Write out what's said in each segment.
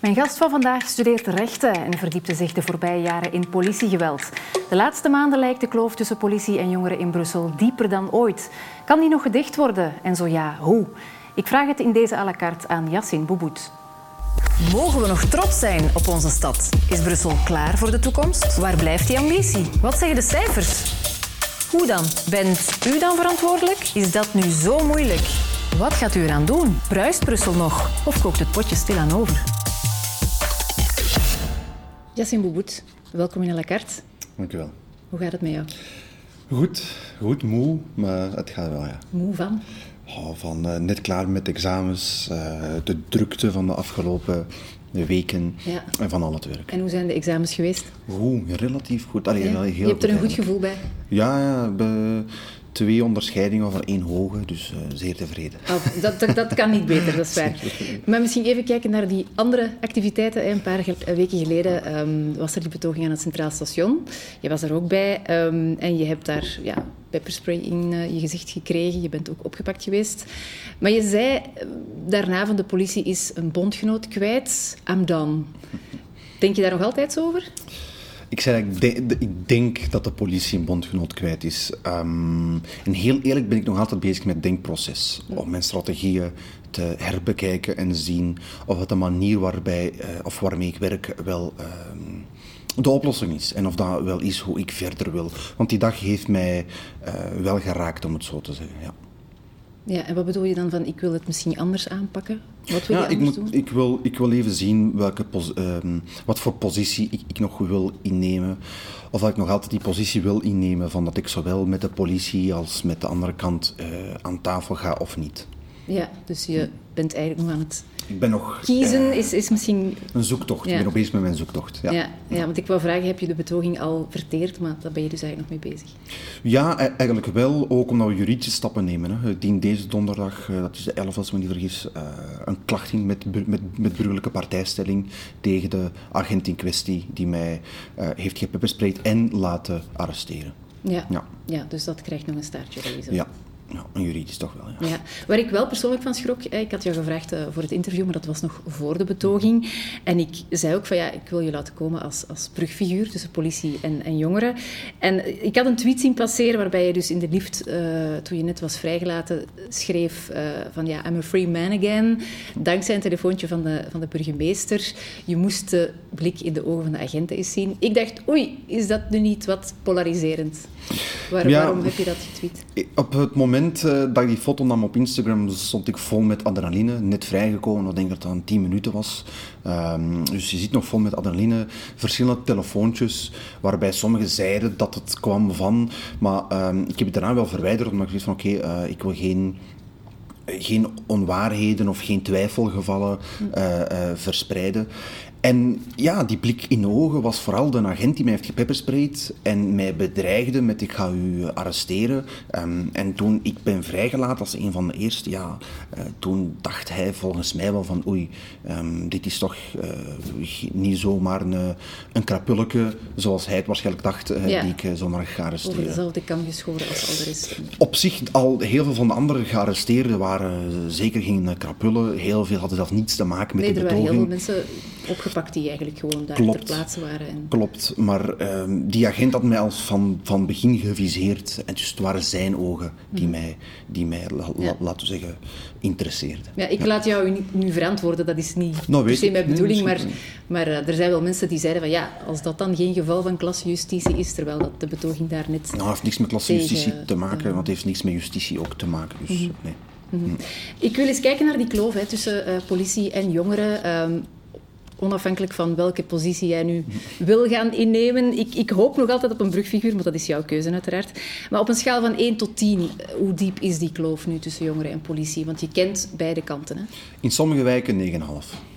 Mijn gast van vandaag studeert rechten en verdiepte zich de voorbije jaren in politiegeweld. De laatste maanden lijkt de kloof tussen politie en jongeren in Brussel dieper dan ooit. Kan die nog gedicht worden? En zo ja, hoe? Ik vraag het in deze à la carte aan Yassine Boubout. Mogen we nog trots zijn op onze stad? Is Brussel klaar voor de toekomst? Waar blijft die ambitie? Wat zeggen de cijfers? Hoe dan? Bent u dan verantwoordelijk? Is dat nu zo moeilijk? Wat gaat u eraan doen? Bruist Brussel nog? Of kookt het potje stilaan over? Yassine Boubout, welkom in la carte. Dank u wel. Hoe gaat het met jou? Goed, goed, moe, maar het gaat wel, ja. Moe van? Oh, van uh, net klaar met examens, uh, de drukte van de afgelopen weken Ja. en van al het werk. En hoe zijn de examens geweest? Goed, relatief goed. Allee, Ja? heel Je hebt er een goed gevoel bij. Ja, ja be- twee onderscheidingen van één hoge, dus eh, zeer tevreden. Oh, dat, dat, dat kan niet beter, dat is waar. Maar misschien even kijken naar die andere activiteiten. Een paar ge- weken geleden ehm, was er die betoging aan het Centraal Station. Je was er ook bij ehm, en je hebt daar ja, pepperspray in eh, je gezicht gekregen. Je bent ook opgepakt geweest. Maar je zei eh, daarna van de politie is een bondgenoot kwijt. I'm done. Denk je daar nog altijd over? Ik zei, dat ik, de- ik denk dat de politie een bondgenoot kwijt is. Ehm, en heel eerlijk ben ik nog altijd bezig met het denkproces. Om mijn strategieën te herbekijken en zien of het de manier waarbij, eh, of waarmee ik werk wel ehm, de oplossing is. En of dat wel is hoe ik verder wil. Want die dag heeft mij eh, wel geraakt, om het zo te zeggen. Ja. Ja, en wat bedoel je dan van ik wil het misschien anders aanpakken? Wat wil Ja, je ik, moet, doen? ik, wil, ik wil even zien welke ehm, wat voor positie ik, ik nog wil innemen. Of dat ik nog altijd die positie wil innemen van dat ik zowel met de politie als met de andere kant eh, aan tafel ga of niet. Ja, dus je bent eigenlijk nog aan het Ik ben nog kiezen. eh, Is, is misschien een zoektocht. Ja. Ik ben nog bezig met mijn zoektocht. Ja, Ja. Ja, want ik wou vragen, heb je de betoging al verteerd? Maar daar ben je dus eigenlijk nog mee bezig. Ja, e- eigenlijk wel. Ook omdat we juridische stappen nemen. Hè. Ik dien deze donderdag, eh, dat is de 11 als ik me niet vergis, eh, een klacht in met, met, met burgerlijke partijstelling tegen de agent in kwestie die mij eh, heeft gepeppersprayed en laten arresteren. Ja. Ja. ja, dus dat krijgt nog een staartje ja en juridisch toch wel. Ja. Ja, waar ik wel persoonlijk van schrok, eh, ik had jou gevraagd eh, voor het interview, maar dat was nog voor de betoging. En ik zei ook van ja, ik wil je laten komen als, als brugfiguur tussen politie en, en jongeren. En ik had een tweet zien passeren waarbij je dus in de lift, eh, toen je net was vrijgelaten, schreef eh, van ja, I'm a free man again. Dankzij een telefoontje van de, van de burgemeester. Je moest de blik in de ogen van de agenten eens zien. Ik dacht, oei, is dat nu niet wat polariserend? Waar- Ja. Waarom heb je dat getweet? Op het moment eh, dat ik die foto nam op Instagram, stond ik vol met adrenaline. Net vrijgekomen, ik denk dat dat een 10 minuten was. Ehm, dus je zit nog vol met adrenaline. Verschillende telefoontjes, waarbij sommigen zeiden dat het kwam van. Maar ehm, ik heb het daarna wel verwijderd, omdat ik zoiets van oké, eh, ik wil geen geen onwaarheden of geen twijfelgevallen eh, verspreiden. En ja, die blik in de ogen was vooral de agent die mij heeft gepeppersprayed en mij bedreigde met ik ga u arresteren. Ehm, en toen ik ben vrijgelaten als een van de eerste, ja, eh, toen dacht hij volgens mij wel van oei, ehm, dit is toch eh, niet zomaar een, een krapulleke zoals hij het waarschijnlijk dacht, eh, Ja. die ik eh, zomaar ga Over arresteren. dezelfde kam geschoren als al de rest. Op zich, al heel veel van de andere gearresteerden waren zeker geen eh, krapullen. Heel veel hadden zelfs niets te maken met Nee, de er waren heel veel betoging. mensen opgepakt die eigenlijk gewoon daar Klopt. ter plaatse waren. En... Klopt, maar ehm, die agent had mij als van, van begin geviseerd. En dus het waren zijn ogen die mij, die mij la- la- Mhm. Ja. laten we zeggen, interesseerden. Ja, ik laat jou niet- nu verantwoorden, dat is niet Nou, per se mijn Nee, bedoeling, maar, maar eh, er zijn wel mensen die zeiden van ja, als dat dan geen geval van klassejustitie is, terwijl dat de betoging daar net... Nou, heeft niks met Mhm. te maken, want het heeft niks met justitie ook te maken. Dus, nee. Ik wil eens kijken naar die kloof hè, tussen eh, politie en jongeren. ehm, onafhankelijk van welke positie jij nu wil gaan innemen. Ik, ik hoop nog altijd op een brugfiguur, maar dat is jouw keuze uiteraard. Maar op een schaal van 1 tot 10, eh, hoe diep is die kloof nu tussen jongeren en politie? Want je kent beide kanten. Hè? In sommige wijken 9,5.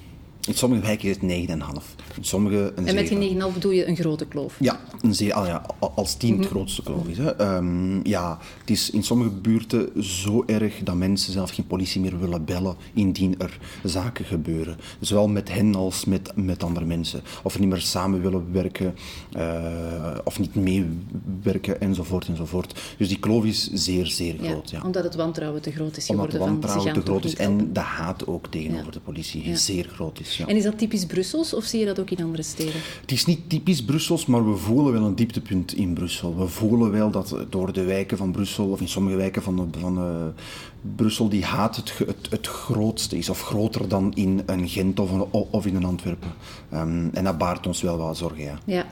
In sommige wijken is het 9,5. In sommige een En met 7. die 9,5 bedoel je een grote kloof? Ja, een zee, ah ja, als tien Mhm. het grootste geloof is. Hè. Ehm, ja, het is in sommige buurten zo erg dat mensen zelf geen politie meer willen bellen indien er zaken gebeuren. Zowel met hen als met, met andere mensen. Of niet meer samen willen werken, eh, of niet meewerken, enzovoort, enzovoort. Dus die kloof is zeer, zeer Ja, groot. Ja. Omdat het wantrouwen te groot is Omdat geworden. de van, ze wantrouwen te groot is en de haat ook tegenover Ja. de politie Ja. zeer groot is. Ja. En is dat typisch Brussels of zie je dat ook in andere steden? Het is niet typisch Brussels, maar we voelen wel een dieptepunt in Brussel. We voelen wel dat door de wijken van Brussel, of in sommige wijken van, van uh, Brussel, die haat het, het, het, grootste is, of groter dan in een Gent of, een, of in een Antwerpen. Um, en dat baart ons wel wat zorgen, ja. ja.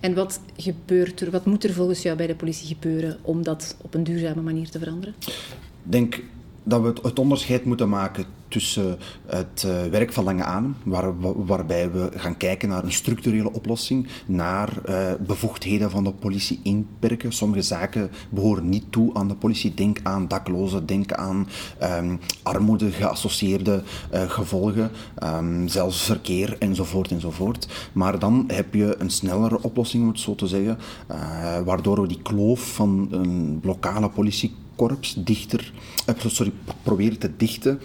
En wat gebeurt er, wat moet er volgens jou bij de politie gebeuren om dat op een duurzame manier te veranderen? Ik denk dat we het onderscheid moeten maken tussen het uh, werk van lange adem, waar, waarbij we gaan kijken naar een structurele oplossing, naar uh, bevoegdheden van de politie inperken. Sommige zaken behoren niet toe aan de politie. Denk aan daklozen, denk aan um, armoede geassocieerde gevolgen, um, zelfs verkeer enzovoort enzovoort. Maar dan heb je een snellere oplossing, om het zo te zeggen, waardoor we die kloof van een lokale politie korps dichter, uh, sorry, proberen te dichten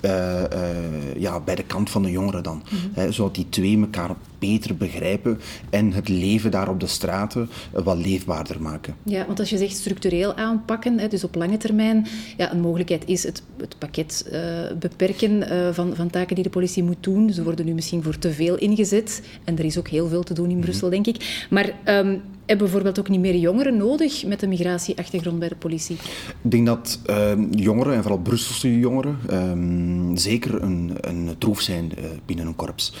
uh, uh, ja, bij de kant van de jongeren dan. Mm -hmm. zodat die twee elkaar beter begrijpen en het leven daar op de straten wat leefbaarder maken. Ja, want als je zegt structureel aanpakken, dus op lange termijn, ja, een mogelijkheid is het, het pakket uh, beperken van, van taken die de politie moet doen. Ze worden nu misschien voor te veel ingezet en er is ook heel veel te doen in Brussel, mm -hmm. denk ik. Maar um, hebben bijvoorbeeld ook niet meer jongeren nodig met een migratieachtergrond bij de politie? Ik denk dat uh, jongeren, en vooral Brusselse jongeren, um, zeker een, een troef zijn binnen een korps.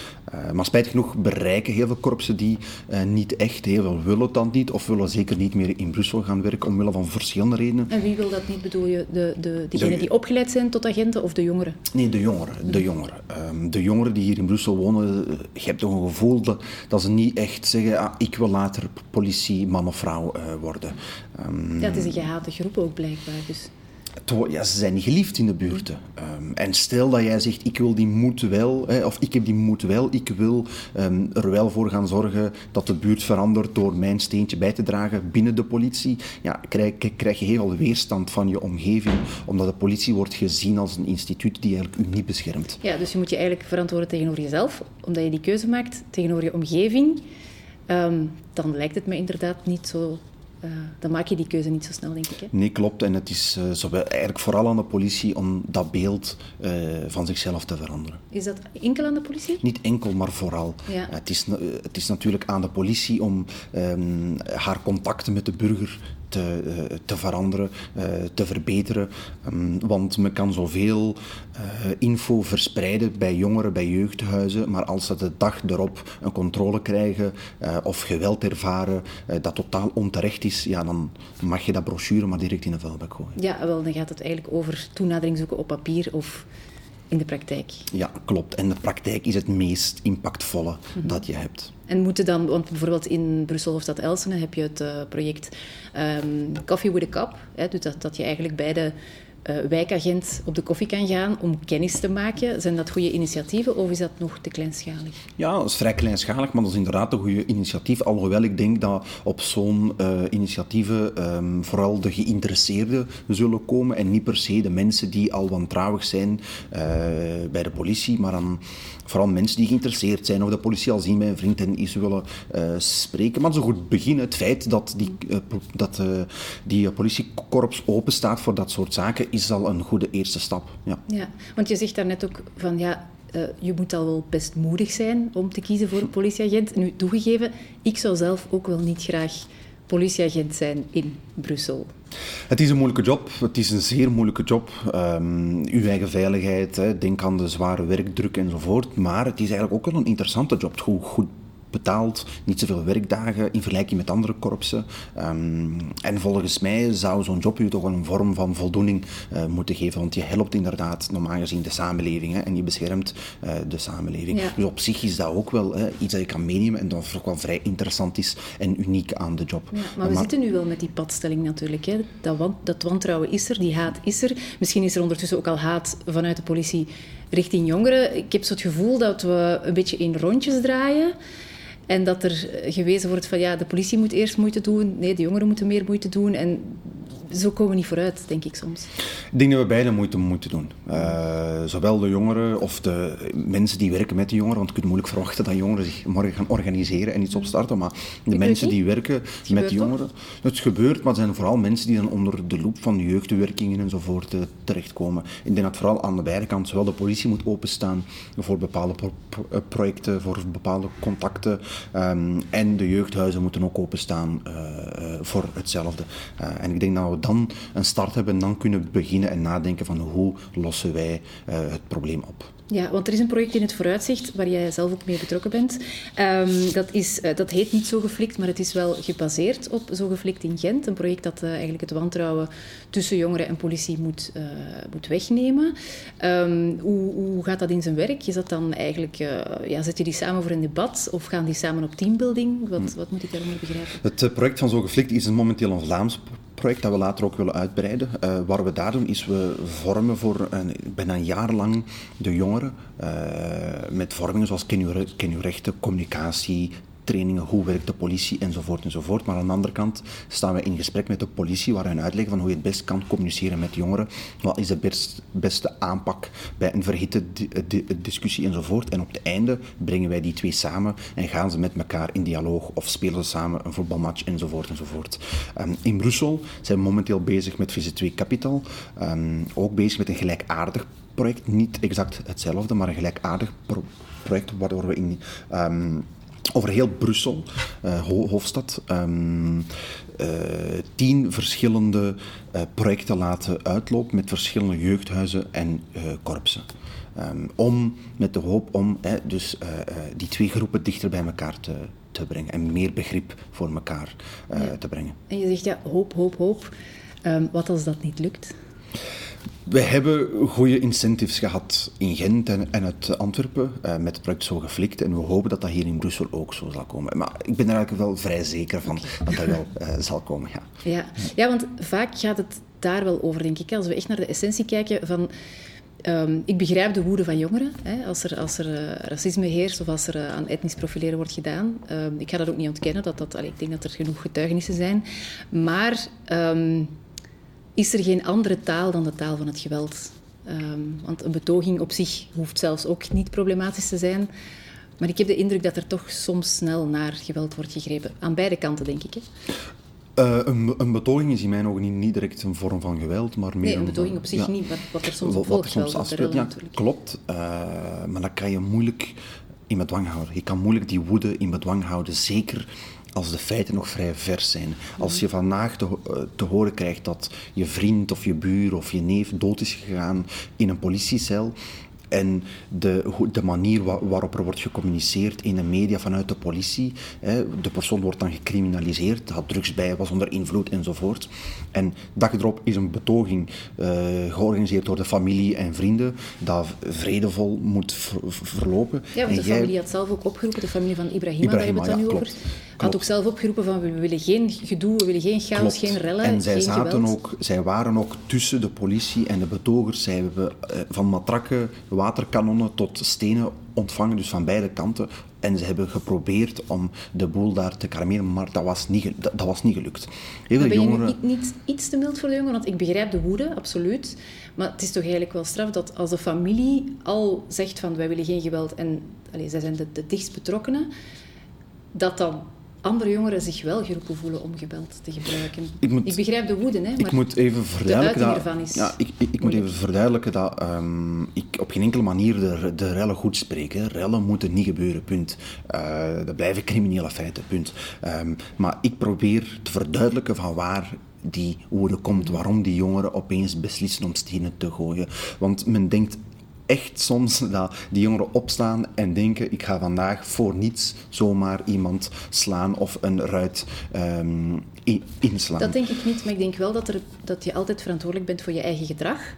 Maar spijtig genoeg bereiken heel veel korpsen die niet echt heel veel willen dan niet, of willen zeker niet meer in Brussel gaan werken omwille van verschillende redenen. En wie wil dat niet? Bedoel je de, de, diegenen die opgeleid zijn tot agenten of de jongeren? Nee, de jongeren. De jongeren, um, de jongeren die hier in Brussel wonen, je hebt toch een gevoel dat, dat ze niet echt zeggen, ah, ik wil later politie, man of vrouw uh, worden. Um, het is een gehate groep ook blijkbaar. Dus. Ze zijn niet geliefd in de buurten. Um, en stel dat jij zegt, ik wil die moed wel, hè, of ik heb die moed wel, ik wil um, er wel voor gaan zorgen dat de buurt verandert door mijn steentje bij te dragen binnen de politie, ja, krijg, krijg je heel veel weerstand van je omgeving, omdat de politie wordt gezien als een instituut die eigenlijk u niet beschermt. Ja, dus je moet je eigenlijk verantwoorden tegenover jezelf, omdat je die keuze maakt tegenover je omgeving. Um, dan lijkt het me inderdaad niet zo uh, dan maak je die keuze niet zo snel, denk ik. Hè? Nee, klopt. En het is uh, zowel, eigenlijk vooral aan de politie om dat beeld uh, van zichzelf te veranderen. Is dat enkel aan de politie? Niet enkel, maar vooral. Ja. het, is, het is natuurlijk aan de politie om um, haar contacten met de burger te, uh, te veranderen, uh, te verbeteren. Um, want men kan zoveel uh, info verspreiden bij jongeren, bij jeugdhuizen, maar als ze de dag erop een controle krijgen of geweld ervaren dat totaal onterecht is, ja, dan mag je dat brochure maar direct in de vuilbak gooien. Ja, wel, dan gaat het eigenlijk over toenadering zoeken op papier of in de praktijk. Ja, klopt. En de praktijk is het meest impactvolle mm -hmm. dat je hebt. En moeten dan, want bijvoorbeeld in Brussel of Stad Elsene heb je het uh, project um, Coffee with a Cup. Hè, dus dat, dat je eigenlijk bij de uh, wijkagent op de koffie kan gaan om kennis te maken. Zijn dat goede initiatieven of is dat nog te kleinschalig? Ja, dat is vrij kleinschalig, maar dat is inderdaad een goede initiatief. Alhoewel ik denk dat op zo'n uh, initiatieven um, vooral de geïnteresseerden zullen komen en niet per se de mensen die al wantrouwig zijn uh, bij de politie, maar dan vooral mensen die geïnteresseerd zijn of de politie al zien bij een vriend en iets willen spreken. Maar zo goed beginnen, het feit dat die, dat, die politiekorps open staat voor dat soort zaken is al een goede eerste stap. Ja, ja want je zegt daarnet ook van ja, uh, je moet al wel best moedig zijn om te kiezen voor een politieagent. Nu, toegegeven, ik zou zelf ook wel niet graag politieagent zijn in Brussel. Het is een moeilijke job. Het is een zeer moeilijke job. Um, uw eigen veiligheid, hè, denk aan de zware werkdruk enzovoort. Maar het is eigenlijk ook wel een interessante job. Goed, goed betaald, niet zoveel werkdagen in vergelijking met andere korpsen. Um, en volgens mij zou zo'n job u toch een vorm van voldoening uh, moeten geven, want je helpt inderdaad normaal gezien de samenleving hè, en je beschermt uh, de samenleving. Ja. Dus op zich is dat ook wel hè, iets dat je kan meenemen en dat ook wel vrij interessant is en uniek aan de job. Ja, maar we maar, zitten nu wel met die padstelling natuurlijk. Hè. Dat, want, dat wantrouwen is er, die haat is er. Misschien is er ondertussen ook al haat vanuit de politie richting jongeren. Ik heb zo het gevoel dat we een beetje in rondjes draaien. En dat er gewezen wordt van ja, de politie moet eerst moeite doen, nee, de jongeren moeten meer moeite doen. En zo komen we niet vooruit, denk ik soms. Ik denk dat we beide moeite moeten doen. Uh, zowel de jongeren of de mensen die werken met de jongeren, want je kunt moeilijk verwachten dat jongeren zich morgen gaan organiseren en iets opstarten, maar de mensen die werken met de jongeren, het gebeurt, maar het zijn vooral mensen die dan onder de loep van de jeugdwerkingen enzovoort uh, terechtkomen. Ik denk dat vooral aan de beide kanten, zowel de politie moet openstaan voor bepaalde pro projecten, voor bepaalde contacten, um, en de jeugdhuizen moeten ook openstaan uh, voor hetzelfde. en ik denk dat we dan een start hebben en dan kunnen beginnen en nadenken van hoe lossen wij uh, het probleem op. Ja, want er is een project in het vooruitzicht waar jij zelf ook mee betrokken bent. Um, dat, is, uh, dat heet niet Zo Geflikt, maar het is wel gebaseerd op Zo Geflikt in Gent. Een project dat uh, eigenlijk het wantrouwen tussen jongeren en politie moet, uh, moet wegnemen. Um, hoe, hoe gaat dat in zijn werk? Is dat dan eigenlijk, ja, zet je die samen voor een debat of gaan die samen op teambuilding? Wat, hm. wat moet ik daaronder begrijpen? Het project van Zo Geflikt is momenteel een Vlaams project dat we later ook willen uitbreiden. Uh, wat we daar doen is we vormen voor een, bijna een jaar lang de jongeren uh, met vormingen zoals ken je, ken rechten, communicatie, trainingen, hoe werkt de politie enzovoort enzovoort. Maar aan de andere kant staan we in gesprek met de politie waar we uitleggen van hoe je het best kan communiceren met jongeren. Wat is de best, beste aanpak bij een verhitte discussie enzovoort. En op het einde brengen wij die twee samen en gaan ze met elkaar in dialoog of spelen ze samen een voetbalmatch enzovoort enzovoort. Um, in Brussel zijn we momenteel bezig met Visit 2 Capital. Um, ook bezig met een gelijkaardig project. Niet exact hetzelfde, maar een gelijkaardig pro project waardoor we in... Um, over heel Brussel, uh, hoofdstad, um, uh, tien verschillende uh, projecten laten uitlopen met verschillende jeugdhuizen en korpsen. Um, om met de hoop om dus, die twee groepen dichter bij elkaar te, te brengen en meer begrip voor elkaar ja. te brengen. En je zegt ja, hoop, hoop, hoop. Um, wat als dat niet lukt? We hebben goede incentives gehad in Gent en, en uit Antwerpen uh, met het project Zo Geflikt. En we hopen dat dat hier in Brussel ook zo zal komen. Maar ik ben er eigenlijk wel vrij zeker van dat dat wel uh, zal komen. Ja. Ja. ja, want vaak gaat het daar wel over, denk ik. Als we echt naar de essentie kijken van... Um, ik begrijp de woede van jongeren. Hè, als er, als er uh, racisme heerst of als er aan etnisch profileren wordt gedaan. Um, ik ga dat ook niet ontkennen. Dat, dat, allee, ik denk dat er genoeg getuigenissen zijn. Maar... Um, is er geen andere taal dan de taal van het geweld. Um, want een betoging op zich hoeft zelfs ook niet problematisch te zijn. Maar ik heb de indruk dat er toch soms snel naar geweld wordt gegrepen. Aan beide kanten, denk ik. Hè? Uh, een, een, betoging is in mijn ogen niet, niet, direct een vorm van geweld, maar meer... Nee, een betoging op zich ja, niet, wat, wat, er soms op volgt soms afspeelt, ja, klopt. Uh, maar dat kan je moeilijk in bedwang houden. Je kan moeilijk die woede in bedwang houden, zeker als de feiten nog vrij vers zijn. Als je vandaag te, eh, te, horen krijgt dat je vriend of je buur of je neef dood is gegaan in een politiecel, en de, de manier waarop er wordt gecommuniceerd in de media vanuit de politie. Hè, de persoon wordt dan gecriminaliseerd, had drugs bij, was onder invloed enzovoort. En dag erop is een betoging uh, georganiseerd door de familie en vrienden dat vredevol moet verlopen. Ja, want de familie had zelf ook opgeroepen, de familie van Ibrahima, Ibrahima daar hebben we het dan nu over. Had ook zelf opgeroepen van we willen geen gedoe, we willen geen chaos, geen rellen, En zij, zaten geweld. ook, zij waren ook tussen de politie en de betogers. Zij hebben uh, van matrakken, waterkanonnen tot stenen ontvangen, dus van beide kanten. En ze hebben geprobeerd om de boel daar te kalmeren, maar dat was niet, dat, dat was niet gelukt. Heel veel jongeren... je niet, niet iets te mild voor de jongeren? Want ik begrijp de woede, absoluut. Maar het is toch eigenlijk wel straf dat als de familie al zegt van wij willen geen geweld en allez, zij zijn de, de dichtst betrokkenen, dat dan andere jongeren zich wel geroepen voelen om geweld te gebruiken. Ik, moet, ik begrijp de woede, hè, maar ik moet even verduidelijken dat, ervan is ja, ik, ik, ik moet even verduidelijken dat um, ik op geen enkele manier de, de rellen goed spreek. Hè. Rellen moeten niet gebeuren, punt. Uh, dat blijven criminele feiten, punt. Um, maar ik probeer te verduidelijken van waar die woede komt, waarom die jongeren opeens beslissen om stenen te gooien. Want men denkt echt soms dat die jongeren opstaan en denken: ik ga vandaag voor niets zomaar iemand slaan of een ruit um, inslaan. Dat denk ik niet, maar ik denk wel dat, er, dat je altijd verantwoordelijk bent voor je eigen gedrag.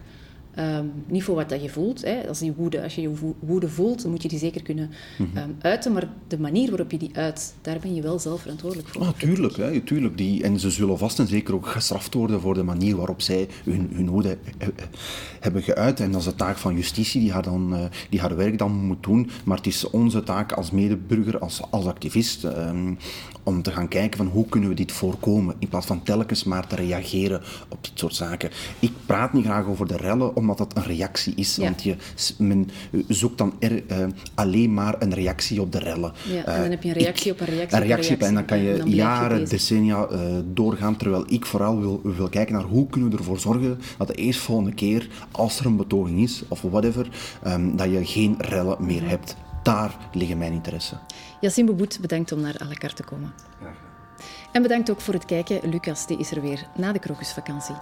Um, niet voor wat dat je voelt. Hè. Als, die woede, als je je woede voelt, dan moet je die zeker kunnen um, uiten. Maar de manier waarop je die uit, daar ben je wel zelf verantwoordelijk voor. Ah, tuurlijk, hè, tuurlijk. Die, en ze zullen vast en zeker ook gestraft worden voor de manier waarop zij hun, hun woede hebben geuit. En dat is de taak van justitie die haar, dan, uh, die haar werk dan moet doen. Maar het is onze taak als medeburger, als, als activist, um, om te gaan kijken van hoe kunnen we dit voorkomen. In plaats van telkens maar te reageren op dit soort zaken. Ik praat niet graag over de rellen, omdat dat een reactie is. Want je, men zoekt dan er, uh, alleen maar een reactie op de rellen. Ja, en dan heb je een reactie op een reactie. Een reactie op, en dan kan je jaren, decennia uh, doorgaan. Terwijl ik vooral wil, wil kijken naar hoe kunnen we ervoor zorgen dat de eerstvolgende keer, als er een betoging is of whatever, um, dat je geen rellen meer hebt. Daar liggen mijn interesse. Yassine Beboet, bedankt om naar Alakar te komen. En bedankt ook voor het kijken. Lucas die is er weer na de krokusvakantie.